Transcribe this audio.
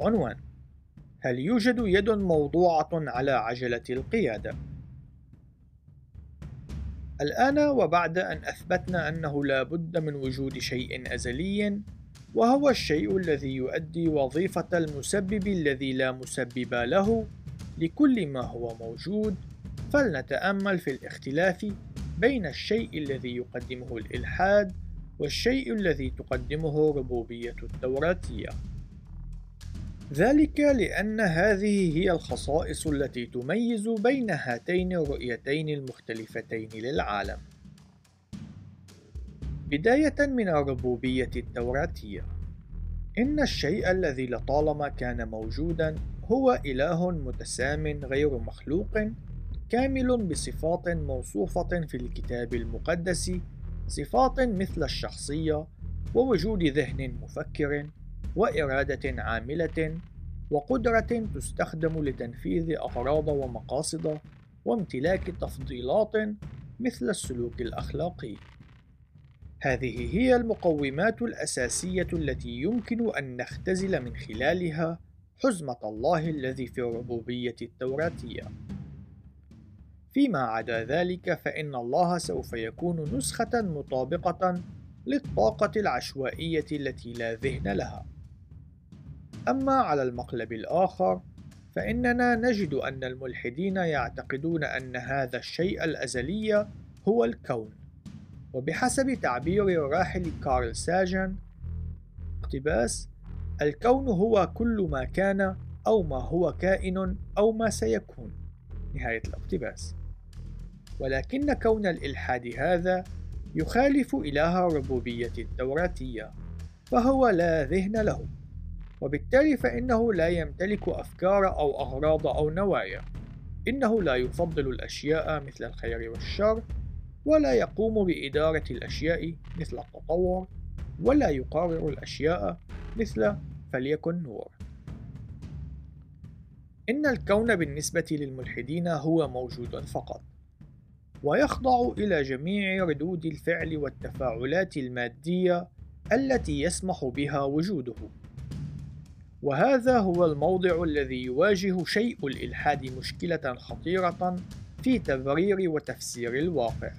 عنوان هل يوجد يد موضوعة على عجلة القيادة؟ الآن وبعد أن أثبتنا أنه لا بد من وجود شيء أزلي وهو الشيء الذي يؤدي وظيفة المسبب الذي لا مسبب له لكل ما هو موجود فلنتأمل في الاختلاف بين الشيء الذي يقدمه الإلحاد والشيء الذي تقدمه ربوبية التوراتية. ذلك لأن هذه هي الخصائص التي تميز بين هاتين الرؤيتين المختلفتين للعالم. بداية من الربوبية التوراتية، إن الشيء الذي لطالما كان موجودًا هو إله متسام غير مخلوق كامل بصفات موصوفة في الكتاب المقدس صفات مثل الشخصية ووجود ذهن مفكر وإرادة عاملة وقدرة تستخدم لتنفيذ أغراض ومقاصد وامتلاك تفضيلات مثل السلوك الأخلاقي. هذه هي المقومات الأساسية التي يمكن أن نختزل من خلالها حزمة الله الذي في الربوبية التوراتية. فيما عدا ذلك فإن الله سوف يكون نسخة مطابقة للطاقة العشوائية التي لا ذهن لها. أما على المقلب الآخر فإننا نجد أن الملحدين يعتقدون أن هذا الشيء الأزلي هو الكون. وبحسب تعبير الراحل كارل ساجن اقتباس الكون هو كل ما كان أو ما هو كائن أو ما سيكون. نهاية الاقتباس. ولكن كون الإلحاد هذا يخالف إله الربوبية التوراتية فهو لا ذهن له. وبالتالي فإنه لا يمتلك أفكار أو أغراض أو نوايا. إنه لا يفضل الأشياء مثل الخير والشر ولا يقوم بإدارة الأشياء مثل التطور ولا يقرر الأشياء مثل فليكن نور. إن الكون بالنسبة للملحدين هو موجود فقط ويخضع إلى جميع ردود الفعل والتفاعلات المادية التي يسمح بها وجوده. وهذا هو الموضع الذي يواجه شيء الإلحاد مشكلة خطيرة في تبرير وتفسير الواقع.